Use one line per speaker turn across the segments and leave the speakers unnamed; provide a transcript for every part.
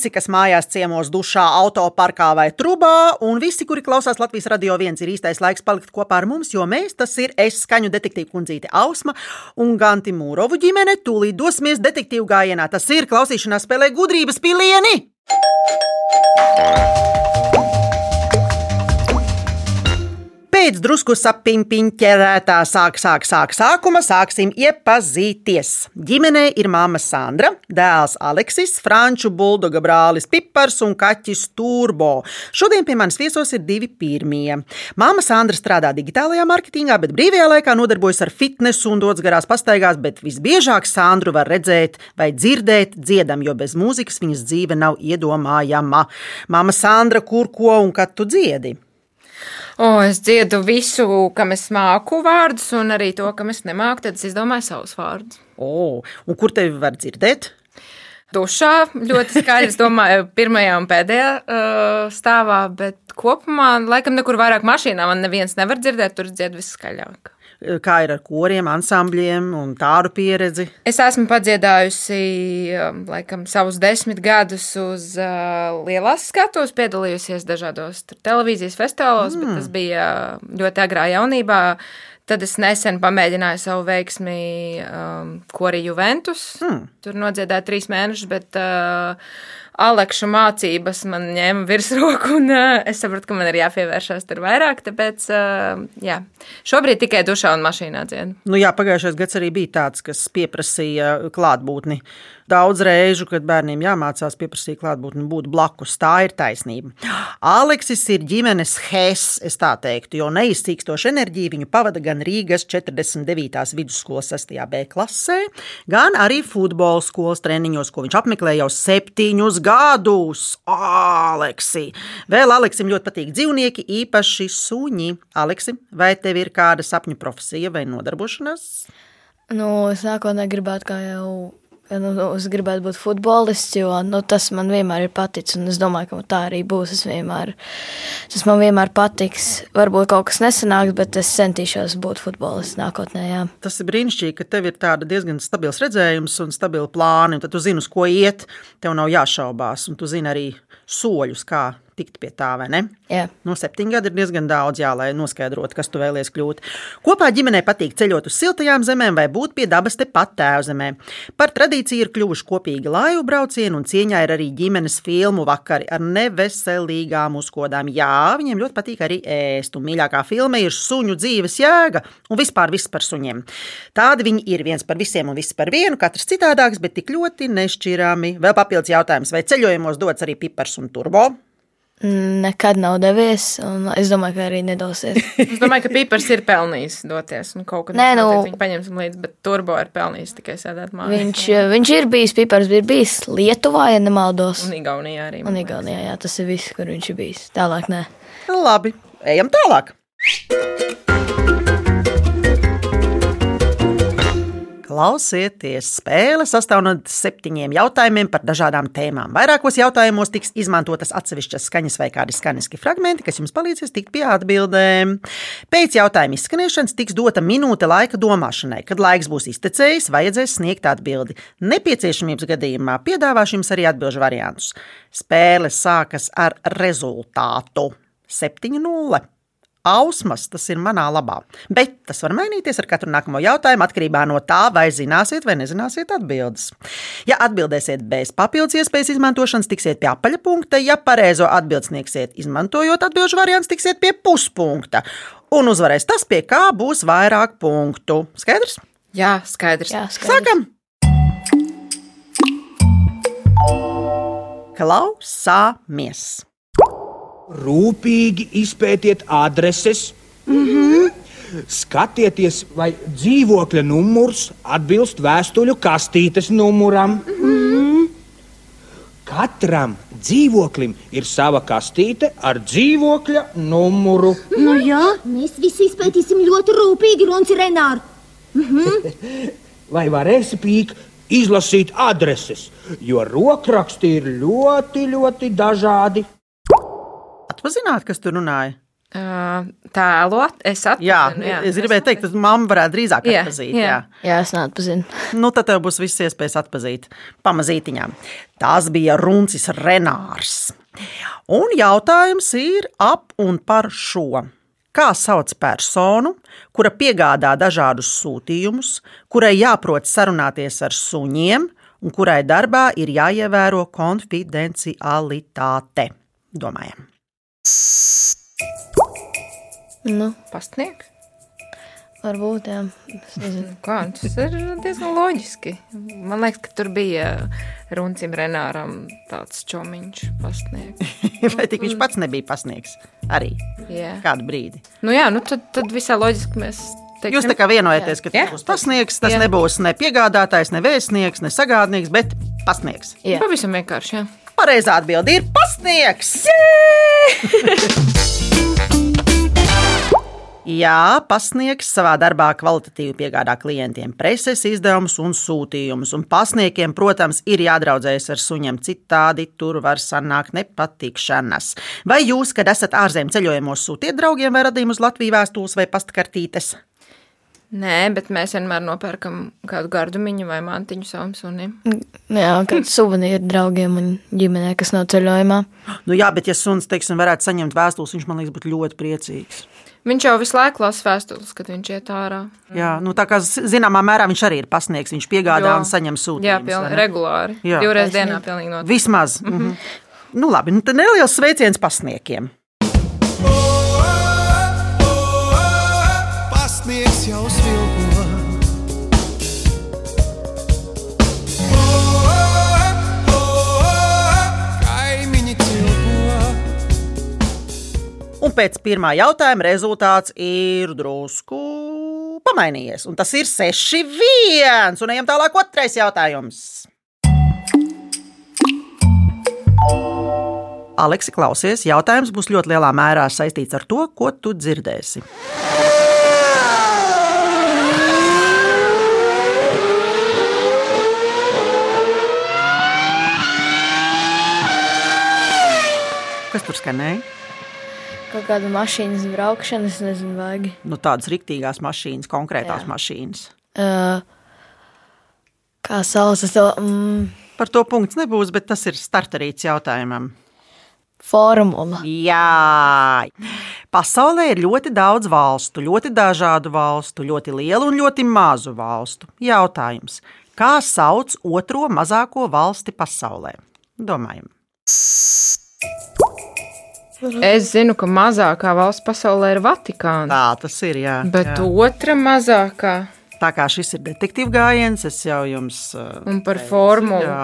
Visi, kas mājās ciemos, dušā, autoparkā vai trubā, un visi, kuri klausās Latvijas radio viens, ir īstais laiks palikt kopā ar mums, jo mēs, tas ir es, skaņu detektīva kundzīte Ausma un Ganti Mūrovu ģimene, tūlīt dosimies detektīvu gājienā. Tas ir klausīšanās spēlē gudrības pilieni! Pēc drusku sapņķerētā sāk, sāk, sāk, sākuma sāksim iepazīties. Ģimenē ir māma Sandra, dēls Aleksis, franču buldoga brālis Pipars un kaķis Turbo. Šodien pie manis viesos ir divi pirmie. Māma Sandra strādā digitālajā mārketingā, bet brīvajā laikā nodarbojas ar fitnesu un dodas garās pastaigās, bet visbiežāk Sandru var redzēt vai dzirdēt dziedam, jo bez mūzikas viņas dzīve nav iedomājama. Māma Sandra, kur ko un kad tu dziedi?
O, es dziedu visu, kam es māku vārdus, un arī to, kam es nemāku, tad es izdomāju savus vārdus.
O, un kur tevi var dzirdēt?
Dušā ļoti skaļi, es domāju, pirmajā un pēdējā uh, stāvā, bet kopumā, laikam, nekur vairāk mašīnā man neviens nevar dzirdēt, tur dzied viskaļāk
kā ir ar koriem, ansambļiem un tādu pieredzi?
Es esmu padziedājusi um, laikam, savus desmit gadus uz uh, lielās skatuves, piedalījusies dažādos televīzijas festivālos, mm. bet tas bija ļoti agrā jaunībā. Tad es nesen pamēģināju savu veiksmi um, Kori Juventus. Mm. Tur nodziedāju trīs mēnešus, bet uh, Alekšu mācības man ņēma virsroku, un uh, es sapratu, ka man ir jāpievēršās tur vairāk. Tāpēc, uh, jā, šobrīd tikai dušā un mašīnā dziedu.
Nu, jā, pagājušais gads arī bija tāds, kas pieprasīja klātbūtni daudz reižu, kad bērniem jāmācās pieprasīt klātbūtni, būt blakus. Tā ir taisnība. Aleksis ir ģimenes hes, es tā teiktu, jo neizcīkstošu enerģiju viņu pavada gan Rīgas 49. vidusskolas 6. B klasē, gan arī futbola skolas treniņos, ko viņš apmeklē jau septiņus gadus. Aleksi! Vēl Aleksim ļoti patīk dzīvnieki, īpaši suņi. Aleksi, vai tev ir kāda sapņu profesija vai nodarbošanās?
Nu, sākotnēji gribētu, kā jau Nu, es gribētu būt futbolists, jo nu, tas man vienmēr ir paticis. Es domāju, ka tā arī būs. Es vienmēr, tas man vienmēr patiks. Varbūt kaut kas nesanāks, bet es centīšos būt futbolists nākotnē. Jā.
Tas ir brīnišķīgi, ka tev ir diezgan stabils redzējums un stabili plāni. Tad tu zini, uz ko iet. Tev nav jāšaubās, un tu zini arī soļus, kā tikt pie tā, vai ne?
Jā.
No septiņu gadu ir diezgan daudz, jā, lai noskaidrotu, kas tu vēlies kļūt. Kopā ģimenei patīk ceļot uz siltajām zemēm vai būt pie dabas tepat tēvzemē. Par tradīciju ir kļuvuši kopīgi laivu braucieni, un cieņā ir arī ģimenes filmu vakari ar neveselīgām uzkodām. Jā, viņiem ļoti patīk arī ēst, un mīļākā filma ir suņu dzīves jēga un vispār viss par suņiem. Tādi viņi ir viens par visiem un viss par vienu, katrs citādāks, bet tik ļoti nešķirami. Vēl papildus jautājums, vai ceļojumos dodas arī pipars un turbo?
Nekad nav devies, un es domāju, ka arī nedosies.
es domāju, ka Pīpers ir pelnījis doties. Kaut
Nē, nu,
viņu paņemsim līdzi, bet Turbo ir pelnījis tikai sēdēt mājās.
Viņš, viņš ir bijis, Pīpers ir bijis Lietuvā, ja nemaldos.
Un Igaunijā arī.
Un Igaunijā, jā, tas ir viss, kur viņš ir bijis. Tālāk nē.
Labi, ejam tālāk. Klausieties, spēle sastāv no septiņiem jautājumiem par dažādām tēmām. Vairākos jautājumos tiks izmantotas atsevišķas skaņas vai kādi skaņiski fragmenti, kas jums palīdzēs tikt pie atbildēm. Pēc jautājuma izskanēšanas tiks dota minūte laika domāšanai. Kad laiks būs iztecējis, vajadzēs sniegt atbildi. Nepieciešamības gadījumā piedāvāšu jums arī atbildžu variantus. Spēle sākas ar rezultātu 7-0. Ausmas tas ir manā labā, bet tas var mainīties ar katru nākamo jautājumu atkarībā no tā, vai zināsiet vai nezināsiet atbildes. Ja atbildēsiet bez papildus iespējas izmantošanas, tiksiet pie apaļa punkta, ja pareizo atbildi sniegsiet izmantojot atbildžu variants, tiksiet pie puspunkta. Un uzvarēs tas, pie kā būs vairāk punktu. Skaidrs?
Jā, skaidrs.
Jā, skaidrs.
Sākam! Klausāmies!
Rūpīgi izpētiet adreses, mm -hmm. skatieties, vai dzīvokļa numurs atbilst vēstuļu kastītes numuram. Mm -hmm. Katram dzīvoklim ir sava kastīte ar dzīvokļa numuru.
Nu, jā, mēs visi izpētīsim ļoti rūpīgi, Rons Renārs. Mm -hmm.
vai varēsi pīk izlasīt adreses, jo rokraksti ir ļoti, ļoti dažādi.
Atpazināt, kas tur runāja?
Uh, tēlot, es
Jā,
atpazinu.
es gribēju teikt, ka mamma varētu drīzāk
Jā,
atpazīt.
jā.
Jā.
Jā, es neatpazinu.
Nu, tad tev būs viss iespējas atpazīt pamazītiņām. Tās bija Runcis Renārs. Un jautājums ir ap un par šo. Kā sauc personu, kura piegādā dažādus sūtījumus, kurai jāprot sarunāties ar suņiem un kurai darbā ir jāievēro konfidencialitāte? Domājam.
Nu,
Pastnieks?
varbūt, jā. Es nezinu.
Kā, tas ir diezgan loģiski. Man liekas, ka tur bija Runcim Renāram tāds čomiņš, pastnieks.
Vai tik viņš pats nebija pasniegs? Arī
Jā,
kādu brīdi.
nu, jā nu tad, tad visā loģiski mēs teiksim.
Jūs tā kā vienojaties, ka
Jā.
tas būs pasniegs. Tas
Jā.
nebūs ne piegādātājs, ne vēstnieks, ne sagādnieks, bet pasniegs.
Jā.
Pavisam vienkārši, jā.
Pareizā atbilde ir pasniegs. Jā, pasniegs savā darbā kvalitatīvi piegādā klientiem preces izdevumus un sūtījumus. Un pasniekiem, protams, ir jādraudzējas ar suņiem, citādi tur var sanākt nepatikšanas. Vai jūs, kad esat ārzemju ceļojumos, sūtiet draugiem vai radījumus uz Latvijas vēstules vai pastkartītes?
Nē, bet mēs vienmēr nopērkam kādu gardumiņu vai mantiņu savam sunim.
Jā, kāds suvenīri draugiem un ģimenē, kas nav ceļojumā.
Nu, jā, bet ja suns, teiksim, varētu saņemt vēstules, viņš man liekas, būtu ļoti priecīgs.
Viņš jau visu laiku lasa vēstules, kad viņš iet ārā.
Jā, nu, tā kā zināmā mērā viņš arī ir pasniegs. Viņš piegādā
Jo.
un saņem
Jā,
sūtījumus.
piln,
vai ne?
regulāri.
Jā.
Jā. Divreiz
Taisnība.
dienā pilnīgi noteikti.
Vismaz. Mm -hmm. Nu, labi, nu, tad neliels sveiciens pasniekiem. Pēc pirmā jautājuma rezultāts ir drusku pamainījies. Un tas ir 6-1. Un ejam tālāk, otrais jautājums. Aleksi, klausies, jautājums būs ļoti lielā mērā saistīts ar to, ko tu dzirdēsi. Kas tur skanēja?
Kaut kāda mašīnas braukšana, es nezinu, vajag.
Nu, tādas riktīgās mašīnas, konkrētās. Jā. mašīnas.
Uh, kā sauc to mm,
Par to punkts nebūs, bet tas ir starterīts jautājumam.
formula?
Jā, pasaulē ir ļoti daudz valstu, ļoti dažādu valstu, ļoti lielu un ļoti mazu valstu. Jautājums, kā sauc otro mazāko valsti pasaulē? Domājam.
Es zinu, ka mazākā valsts pasaulē ir Vatikāna.
Tā tas ir. Jā,
Bet
jā.
otra mazākā,
Tā kā šis ir detektīvs gājiens, es jau jums uh,
un par formulu.
jā,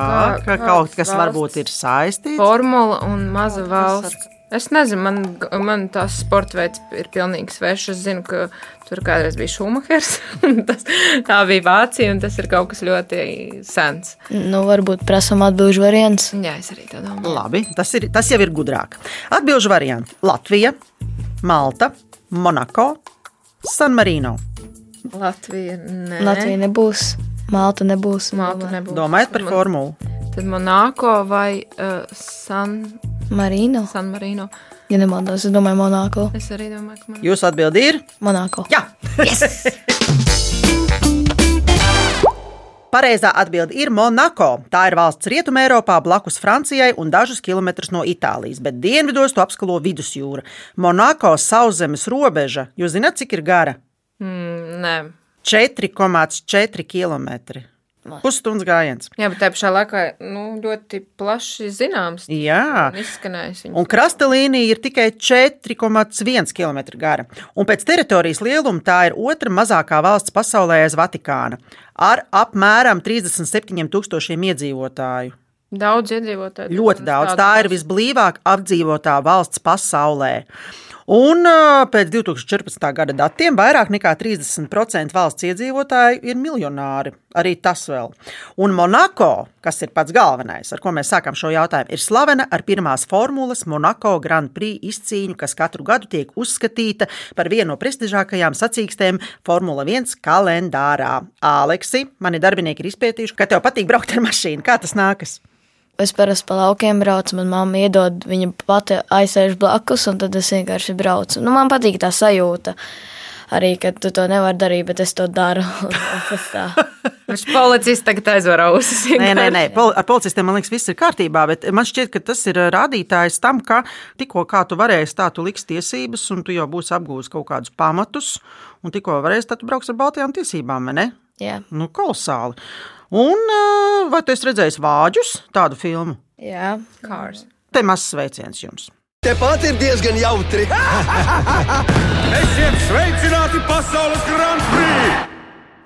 kā-
ka kaut kas
valstis?
varbūt ir saistīts.
Formula un maza valsts. Es nezinu, man, man tās sporta veids ir pilnīgi svešs. Es zinu, ka tur kādreiz bija Šumahers, un tas, tā bija Vācija, un tas ir kaut kas ļoti sens.
Nu, varbūt prasām atbildžu variants.
Jā, es arī tā domāju.
Labi, tas, ir, tas jau ir gudrāk. Atbilžu varianti - Latvija, Malta, Monako, San Marino.
Latvija, nē.
Latvija nebūs, Malta nebūs.
Malta nebūs.
Domājot par formulu.
Tad Monako vai uh, San,
Marino.
San Marino.
Ja nemaldos, es domāju, Monako.
Es arī domāju, ka man
Jūsu atbildi ir
Monako.
Jā, Pareizā atbilde ir Monako. Tā ir valsts rietumē Eiropā, blakus Francijai un dažus kilometrus no Itālijas, bet dienvidos to apskalo vidusjūra. Monako sauszemes robeža, jūs zināt, cik ir gara?
mm, nē.
4,4 km. Pusstundas gājiens.
Jā, bet tā pašā laikā nu, ļoti plaši zināms.
Jā.
Izskanējis.
Un krasta līnija ir tikai 4,1 km gara. Un pēc teritorijas lieluma tā ir otra mazākā valsts pasaulē aiz Vatikāna, ar apmēram 37,000 iedzīvotāju.
Daudz iedzīvotāju.
Ļoti daudz. Tā ir visblīvāk apdzīvotā valsts pasaulē. Un pēc 2014. gada datiem vairāk nekā 30% valsts iedzīvotāju ir miljonāri. Arī tas vēl. Un Monako, kas ir pats galvenais, ar ko mēs sākam šo jautājumu, ir slavena ar pirmās formulas Monako Grand Prix izcīņu, kas katru gadu tiek uzskatīta par vienu no prestižākajām sacīkstēm Formula 1 kalendārā. Aleksi, mani darbinieki ir izpētījuši, ka tev patīk braukt ar mašīnu. Kā tas nākas?
Es parasti pa laukiem braucu, man mamma iedod, viņa pati aizsēž blakus, un tad es vienkārši braucu. Nu, man patīk tā sajūta. Arī, kad tu to nevari darīt, bet es to daru.
Viņš policists tagad aizver ausis.
Nē, nē, nē. Pol ar policistiem man liekas, viss ir kārtībā, bet man šķiet, ka tas ir rādītājs tam, ka tikko kā tu varēsi, tā tu liks tiesības, un tu jau būsi apgūlis kaut kādus pamatus, un tikko varēsi, tad tu brauks ar baltajām tiesībām, vai ne?
Jā,
Nu, kolosāli. Un ā, vai tu esi redzējis vāģus tādu filmu?
jā.
Kārs.
Te mazs sveiciens jums.
Tepat ir diezgan jautri.
Esiet sveicināti pasaules Grand Prix!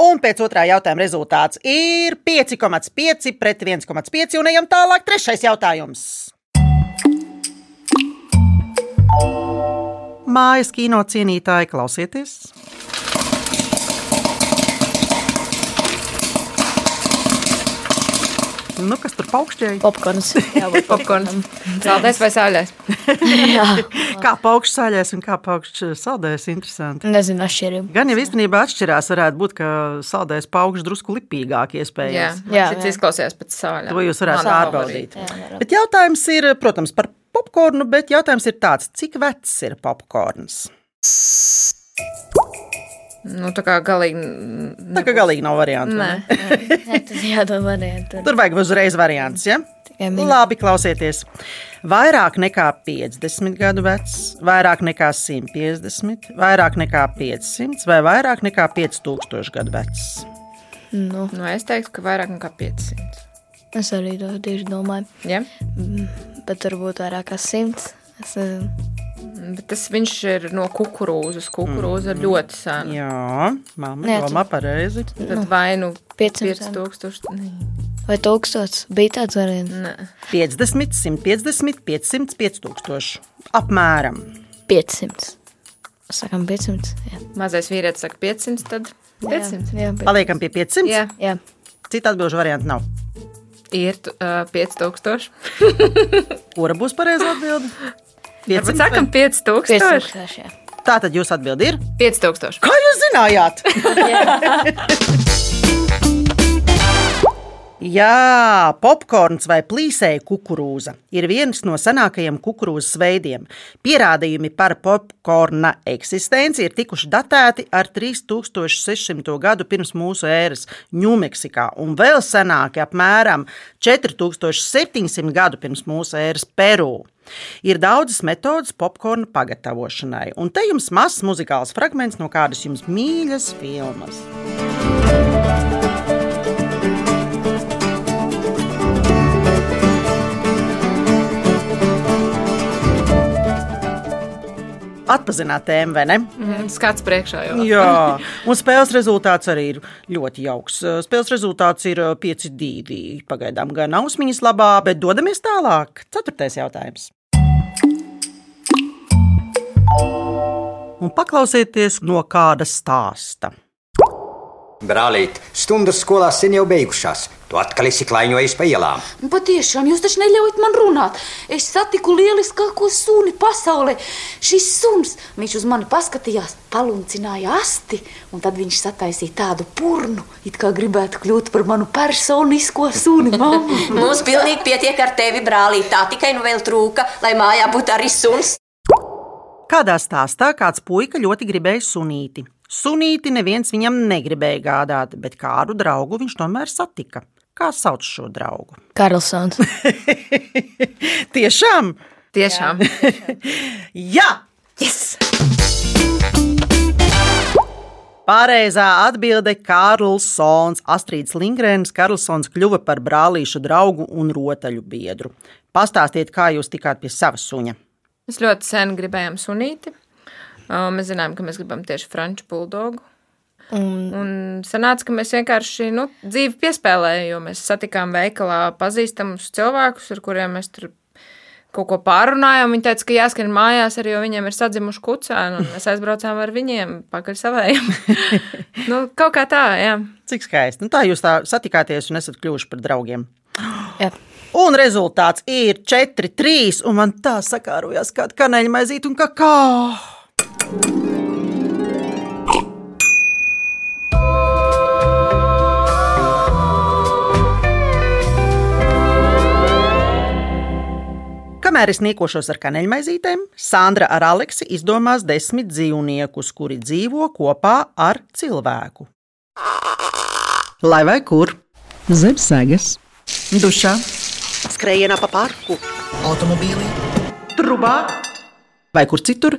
Un pēc otrā jautājuma rezultāts ir 5,5 pret 1,5. Un ejam tālāk. Trešais jautājums. Mājas kino cienītāji, klausieties! Nu, kas tur paukšķēja?
Popkorns. Jā,
Popkorns. Saldēs vai sāļais?
Jā,
Kā paukšs sāļais un kā paukšs saldējs, interesanti.
nezinu, atšķirību.
Gan jau īstenībā atšķirās, varētu būt, ka saldējs paukšs drusku lipīgāk
Jā,
iespējams.
Jā,
šis
jā.
izklausījās pēc sāļa.
To jūs varētu pārbaudīt.
Jā.
Bet jautājums ir, protams, par popkornu, bet jautājums ir tāds, cik vecs ir popkorns?
Nu, tā kā galīgi.
Tā kā galīgi nav variantu. vai
Nē.
ne?
Nē, tas jādod variantu.
Tur vajag uzreiz variants. Ja? Labi, klausieties. Vairāk nekā 50 gadu vecs, vairāk nekā 150, vairāk nekā 500 vai vairāk nekā 5000 gadu vecs.
Nu,
Nu, es teiktu, ka vairāk nekā 500.
es arī to tieši domāju.
Ja?
Bet varbūt vairāk kā simts. Es nezinu.
Bet tas viņš ir no kukurūzas. Kukurūza ir ļoti sena.
Jā, mamma domā pareizi.
Tad vai nu
500.
5000. Nē.
Vai tūkstots bija tāds variants?
Nē.
50, 150, 500, 5000. Apmēram.
500. Sakām 500. Jā,
Mazais vīrietis saka 500, tad 500.
Jā, jā, bet-
Paliekam pie 500.
Jā,
jā.
Cita atbildžu varianta nav.
ir uh, 5000.
Kura būs pareizā atbilde?
Varbūt
500
sakam
vai-
5000.
5000. jā.
Tā tad jūs atbildi ir.
5000.
Kā jūs zinājāt? Jā, popkorns vai plīsēja kukurūza ir viens no senākajiem kukurūzas veidiem. Pierādījumi par popkorna eksistenci ir tikuši datēti ar 3600 gadu pirms mūsu ēras Ņūmeksikā un vēl senāki apmēram 4700 gadu pirms mūsu ēras Peru. Ir daudzas metodes popkorna pagatavošanai, un te jums mazs muzikāls fragments no kādas jums mīļas filmas. Atpazināt tēmu, vai ne?
Mm, Skats priekšā jau.
Jā, un spēles rezultāts arī ir ļoti jauks. Spēles rezultāts ir 5-2. Pagaidām gan ausmiņas labā, bet dodamies tālāk. Ceturtais jautājums. Un paklausieties no kāda stāsta.
Brālīt, stundas skolā sen jau beigušās. Tu atkal esi klaiņojis pa ielām.
Nu, Patiešām, jūs taču neļaujat man runāt. Es satiku lieliskāko suni pasaulē. Šis suns, viņš uz mani paskatījās, paluncināja asti, un tad viņš sataisīja tādu purnu, it kā gribētu kļūt par manu personisko suni.
Mums pilnīgi pietiek ar tevi, brālī. Tā tikai nu vēl trūka, lai mājā būtu arī suns.
Kādā stāstā kāds puika ļoti gribēja sunīti. Sunīti neviens viņam negribēja gādāt, bet kādu draugu viņš tomēr satika. Kā sauc šo draugu?
Karlsons.
Tiešām!
Tiešām.
Jā!
Yes!
Pareizā atbilde - Kārlsons. Astrīds Lingrēns Karlsons kļuva par brālīšu draugu un rotaļu biedru. Pastāstiet, kā jūs tikāt pie sava suņa.
Mēs ļoti sen gribējām sunīti. Mēs zinājām, ka mēs gribam tieši franču buldogu.
Un,
Un sanāca, ka mēs vienkārši nu, dzīvi piespēlējām, jo mēs satikām veikalā pazīstamus cilvēkus, ar kuriem mēs tur kaut ko pārunājām. Viņi teica, ka jāskrien mājās, arī jo viņiem ir sadzimuši kucēni, mēs aizbraucām ar viņiem pakaļ savējiem. nu, kaut kā tā, jā.
Cik skaisti. Nu, tā jūs tā satikāties un esat kļuvuši par draugiem.
jā.
Un rezultāts ir 4, 3, un man tā sakārojās kāda kanēļa maizīte un kakao. Kamēr es niekošos ar kaneļmaizītēm, Sandra ar Aleksi izdomās desmit dzīvniekus, kuri dzīvo kopā ar cilvēku. Lai vai kur? Zem sēgas, dušā, skrējienā pa parku, automobīlī, trubā vai kur citur.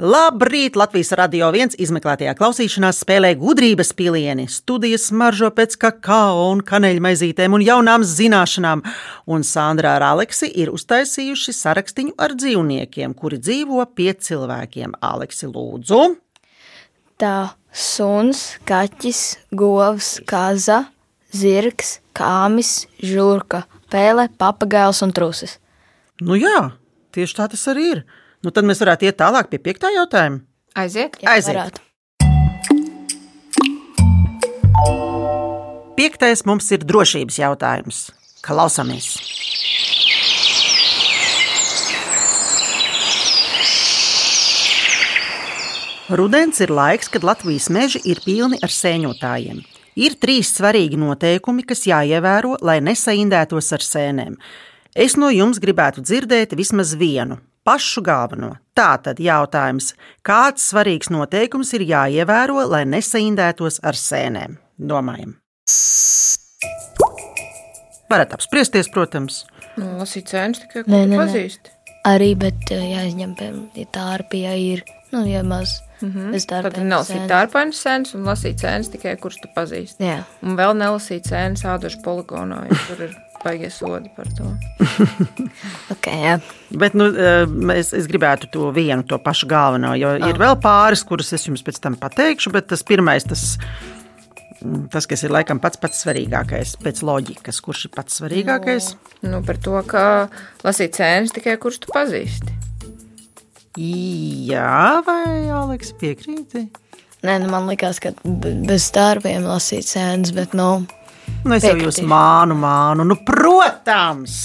Labrīt! Latvijas radio viens izmeklētajā klausīšanās spēlē gudrības pilieni. Studijas maržo pēc kakao un kaneļmaizītēm un jaunām zināšanām. Un Sandra ar Aleksi ir uztaisījuši sarakstiņu ar dzīvniekiem, kuri dzīvo pie cilvēkiem. Aleksi, lūdzu!
Tā suns, kaķis, govs, kaza, zirgs, kāmis, žurka, pēle, papagailis un trusis.
Nu jā, tieši tā tas arī ir. Nu, tad mēs varētu iet tālāk pie piektā jautājuma.
Aiziet,
Jā,
Aiziet.
varētu.
Piektais mums ir drošības jautājums. Klausamies! Rudens ir laiks, kad Latvijas meži ir pilni ar sēņotājiem. Ir trīs svarīgi noteikumi, kas jāievēro, lai nesaindētos ar sēnēm. Es no jums gribētu dzirdēt vismaz vienu, pašu galveno. Tā tad jautājums, kāds svarīgs noteikums ir jāievēro, lai nesaindētos ar sēnēm? Domājam! Varat apspriesties, protams.
Nu, lasīt cēnus tikai,
Nē,
tu
nē, nē.
pazīsti.
Arī, bet eh, jāizņem, ja tā arpija ir, nu, ja maz.
Mhm.
bez
Tad nelasīt
sēnes.
tārpainas sēnes un lasīt cēnus tikai, kurus tu pazīsti.
Jā.
Un vēl nelasīt cēnus ādošu poligonā, jo tur ir baigies sodi par to.
Okay, jā.
Bet nu, eh, es, es gribētu to vienu, to pašu galveno, jo
Ah.
ir vēl pāris, kuras es jums pēc tam pateikšu, bet tas pirmais, tas, mm, tas kas ir laikam pats pats svarīgākais, pēc loģikas, kurš ir pats svarīgākais.
Nu, par to, ka lasīt cēnus tikai, kurus tu pazīsti.
Jā, vai Aleks piekrīti?
Nē, nu, man liekas, ka be- bez darbiem lasīt sēnes, bet, nu,
Nu, es jau jūs mānu, mānu. Nu, protams!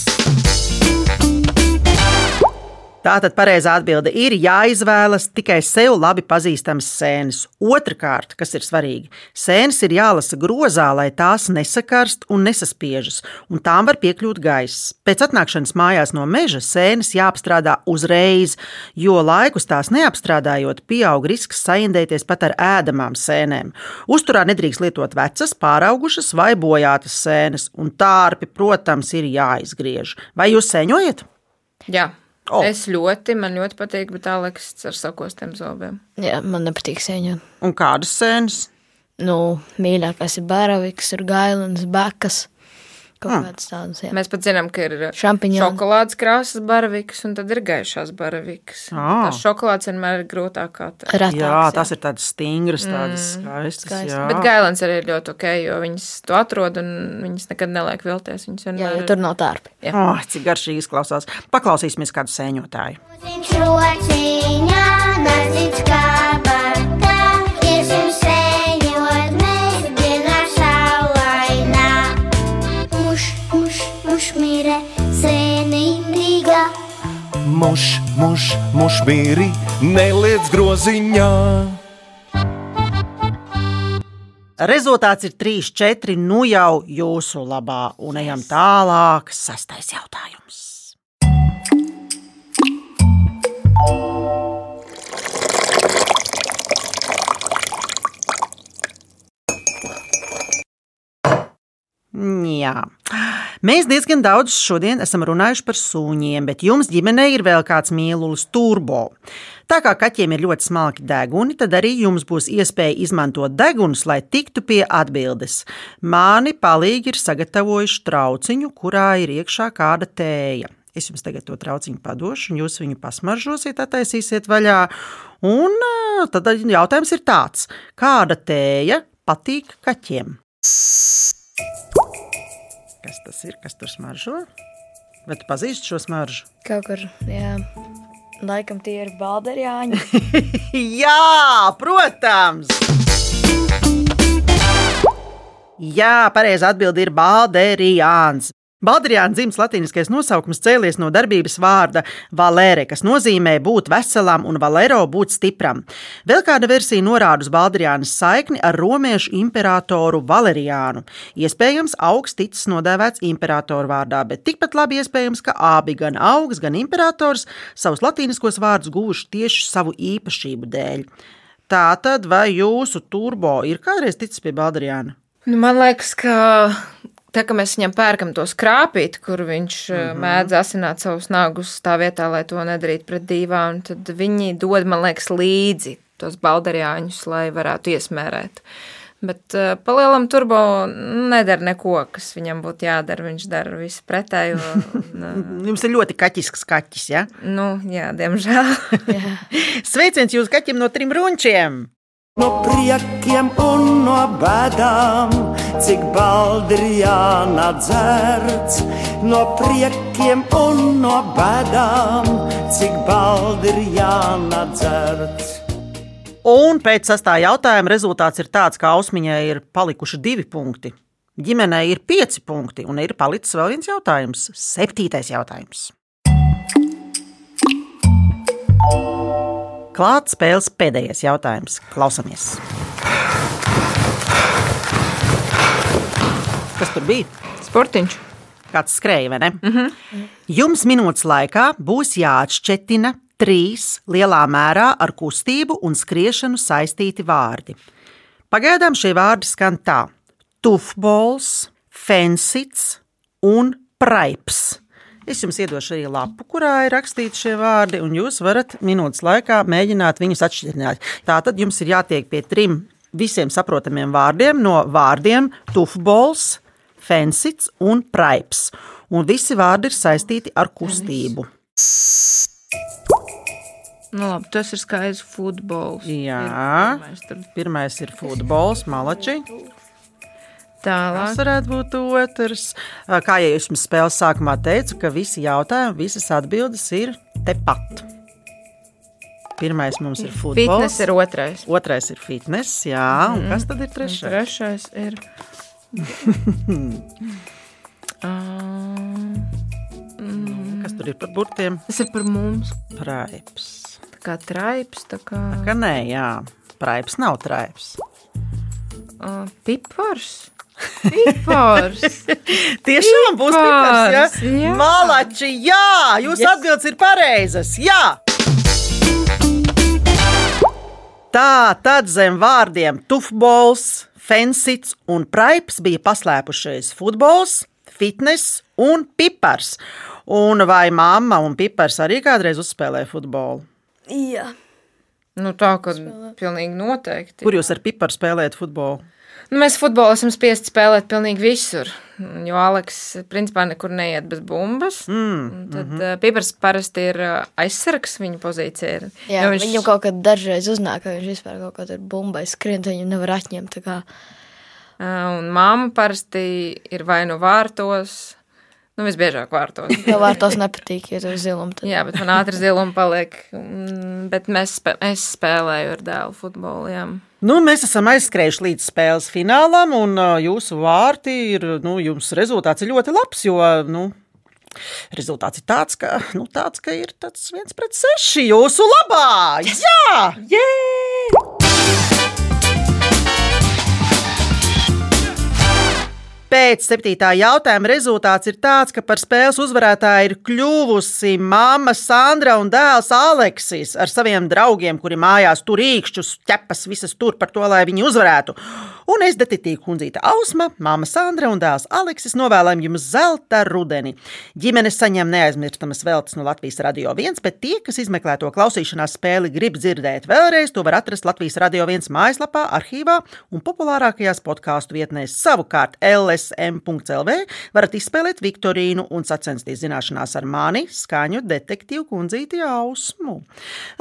Tātad pareizā atbilde ir jāizvēlas tikai sev labi pazīstamas sēnes. Otrakārt, kas ir svarīgi, sēnes ir jālasa grozā, lai tās nesakarst un nesaspiežas, un tām var piekļūt gaiss. Pēc atnākšanas mājās no meža sēnes jāapstrādā uzreiz, jo laikus tās neapstrādājot, pieaug risks saindēties pat ar ēdamām sēnēm. Uzturā nedrīkst lietot vecas, pāraugušas vai bojātas sēnes, un tārpi, protams, ir jāizgriež. Vai jūs sēņojat?
Jā. Oh. Es ļoti, man ļoti patīk, bet Aleks ar sakostiem zobiem.
jā, man nepatīk sēņot.
Un kādas sēnes?
Nu, mīļākais ir baraviks, ir gailins, bekas. Kaut
Hmm.
kāds tāds, jā.
Mēs pat zinām, ka ir
Šampiņoni.
šokolādes krāsas baravikas, un tad ir gaišās baravikas.
Ā.
Tas šokolādes vienmēr ir grūtāk atrast.
Ratāks,
Jā, tas ir tāds stingrs, tādas
Mm.
skaistas.
Skaisti.
Jā.
Bet gailens arī ir ļoti ok, jo viņas to atrod un viņas nekad neliek vilties. Viņas
Jā,
vienmēr
jo tur nav tārpi.
Jā.
Oh, cik garšīgi izklausās. Paklausīsimies kādu sēņotāju.
Rociņā, nezinu, kā muš, muš mīre, sēnīga.
Muš, muš, muš mīri, neliec groziņā.
Rezultāts ir 3, 4, nu jau jūsu labā, un ejam tālāk. Sastais jautājums. Jā. Mēs diezgan daudz šodien esam runājuši par sūņiem, bet jums ģimenē ir vēl kāds mīlulis turbo. Tā kā kaķiem ir ļoti smalki deguni, tad arī jums būs iespēja izmantot degunus, lai tiktu pie atbildes. Mani palīgi ir sagatavojuši trauciņu, kurā ir iekšā kāda tēja. Es jums tagad to trauciņu padošu, un jūs viņu pasmaržosiet, attaisīsiet vaļā. Un ā, tad jautājums ir tāds, kāda tēja patīk kaķiem? Tas ir? Kas tur smaržo? Vai tu pazīsti šo smaržu?
Kaut kur, jā. Laikam tie ir balderjāņi.
Jā, protams! Jā, pareizā atbilde ir Balderijāns. Baldriāna dzimts latīniskais nosaukums cēlies no darbības vārda valere, kas nozīmē būt veselam un valero būt stipram. Vēl kāda versija norāda uz Baldriānas saikni ar romiešu imperatoru Valeriānu. Iespējams, augs ticis nodēvēts imperatoru vārdā, bet tikpat labi iespējams, ka abi, gan augs, gan imperators, savus latīniskos vārdus guvuši tieši savu īpašību dēļ. Tātad, vai jūsu turbo ir kādreiz ticis pie Baldriāna?
Nu, man liekas, ka tā kā mēs viņam pērkam to skrāpīti, kur viņš mm -hmm. mēdz asināt savus nagus tā vietā, lai to nedarītu pret dīvānu, tad viņi dod, man liekas, līdzi tos baldarjāņus, lai varētu iesmērēt. Bet uh, palielam turbo nedara neko, kas viņam būtu jādara. Viņš dara visu pretējo. Un, uh,
Jums ir ļoti kaķisks kaķis, ja?
Nu, jā, diemžēl.
jā. Sveiciens jūsu kaķim no trim runčiem!
No priekiem un no bēdām, cik baldrijāna dzerts. No priekiem un no bēdām, cik baldrijāna dzerts.
Un pēc sastā jautājuma rezultāts ir tāds, ka Ausmiņai ir palikuši divi punkti. Ģimenei ir pieci punkti, un ir palicis vēl viens jautājums - septītais jautājums. Klāts spēles pēdējais jautājums. Klausamies! Kas tur bija?
Sportiņš.
Kāds skrēja, vai ne?
Mm -hmm.
Jums minūtes laikā būs jāatšķetina trīs lielā mērā ar kustību un skriešanu saistīti vārdi. Pagaidām šie vārdi skan tā: tufbols, fensits un praips. Es jums iedošu arī lapu, kurā ir rakstīti šie vārdi, un jūs varat minūtes laikā mēģināt viņus atšķirt. Tātad jums ir jātiek pie trim visiem saprotamiem vārdiem no vārdiem tufbols, fensits un praips. Un visi vārdi ir saistīti ar kustību.
Nu, labi, tas ir skaidrs futbols.
Jā, pirmais ir futbols, malači.
Tālāk.
Tas varētu būt otrs. Kā jau es jums spēles sākumā teicu, ka visi jautājumi, visas atbildes ir tepat. Pirmais mums ir futbols.
Fitness ir otrais.
Otrais ir fitness, jā. Un
Mhm.
kas tad ir trešais?
Trešais ir.
Kas tur ir par burtiem?
Tas ir par mums.
Praips.
Tā kā traips, tā kā.
Tā kā nē, jā. Praips nav traips.
Uh, pipars. Pipars.
Tiešām būs pipars, ja?
Pipars, jā.
Malači, jā! Jūs yes. atbildes ir pareizas, jā! Tā tad zem vārdiem tufbols, fensits un praips bija paslēpušies futbols, fitness un pipars. Un vai mamma un pipars arī kādreiz uzspēlēja futbolu?
Jā.
Nu, tā kā pilnīgi noteikti.
Kur jūs ar piparu spēlējat futbolu?
Nu, mēs futbolu esam spiesti spēlēt pilnīgi visur. Jo Aleks principā nekur neiet bez bumbas.
Mm,
Tad mm -hmm. Pipars parasti ir ā, aizsargs, viņa pozīcija.
Jā,
Jo
viņš... Viņam kaut kad dažreiz uznāk, ka viņš vispār kaut kādā bumbai skrien, viņu nevar atņemt.
Ā, Un māma parasti ir vai nu vārtos, nu visbiežāk vārtos.
Tev vārtos nepatīk, ja tev zilum. Tad...
Jā, bet man ātri ziluma paliek. Mm, Bet mēs spē, es spēlēju ar dēlu futbolu. Jā.
Nu, mēs esam aizskrējuši līdz spēles finālam, un jūsu vārti ir. Nu, jums rezultāts ir ļoti labs, jo nu, rezultāts ir tāds, ka, nu, tāds, ka ir tāds viens pret seši jūsu labā. Jā! Yeah! Pēc septītā jautājuma rezultāts ir tāds, ka par spēles uzvarētāju ir kļuvusi mamma Sandra un dēls Aleksis ar saviem draugiem, kuri mājās tur īkšķus, ķepas visas tur par to, lai viņi uzvarētu. Un es, detektīva kundzīte Ausma, mamma Sandra un dēls Aleksis novēlam jums zelta rudeni. Ģimene saņem neaizmirstamas veltes no Latvijas Radio 1, bet tie, kas izmeklē to klausīšanās spēli, grib dzirdēt vēlreiz, to var atrast Latvijas Radio 1 mājaslapā, arhīvā un populārākajās podkāstu vietnēs. Savukārt LSM.CLV varat izspēlēt Viktorīnu un sacensties zināšanās ar mani, skaņu detektīvu kundzīti Ausmu.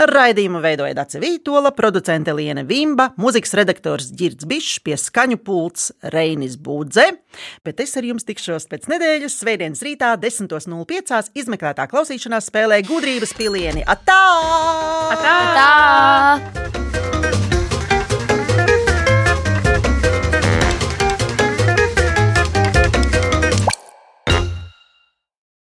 Raidījumu veidoja Dace Vītola, producente Liene Vimba, mūzikas redaktors Girds Bišs, pie skaņu pults Reinis Būdze, bet es ar jums tikšos pēc nedēļas, svētdienas rītā, 10.05. izmeklētā klausīšanās spēlē gudrības pilieni. Atā!
Atā!
Tā!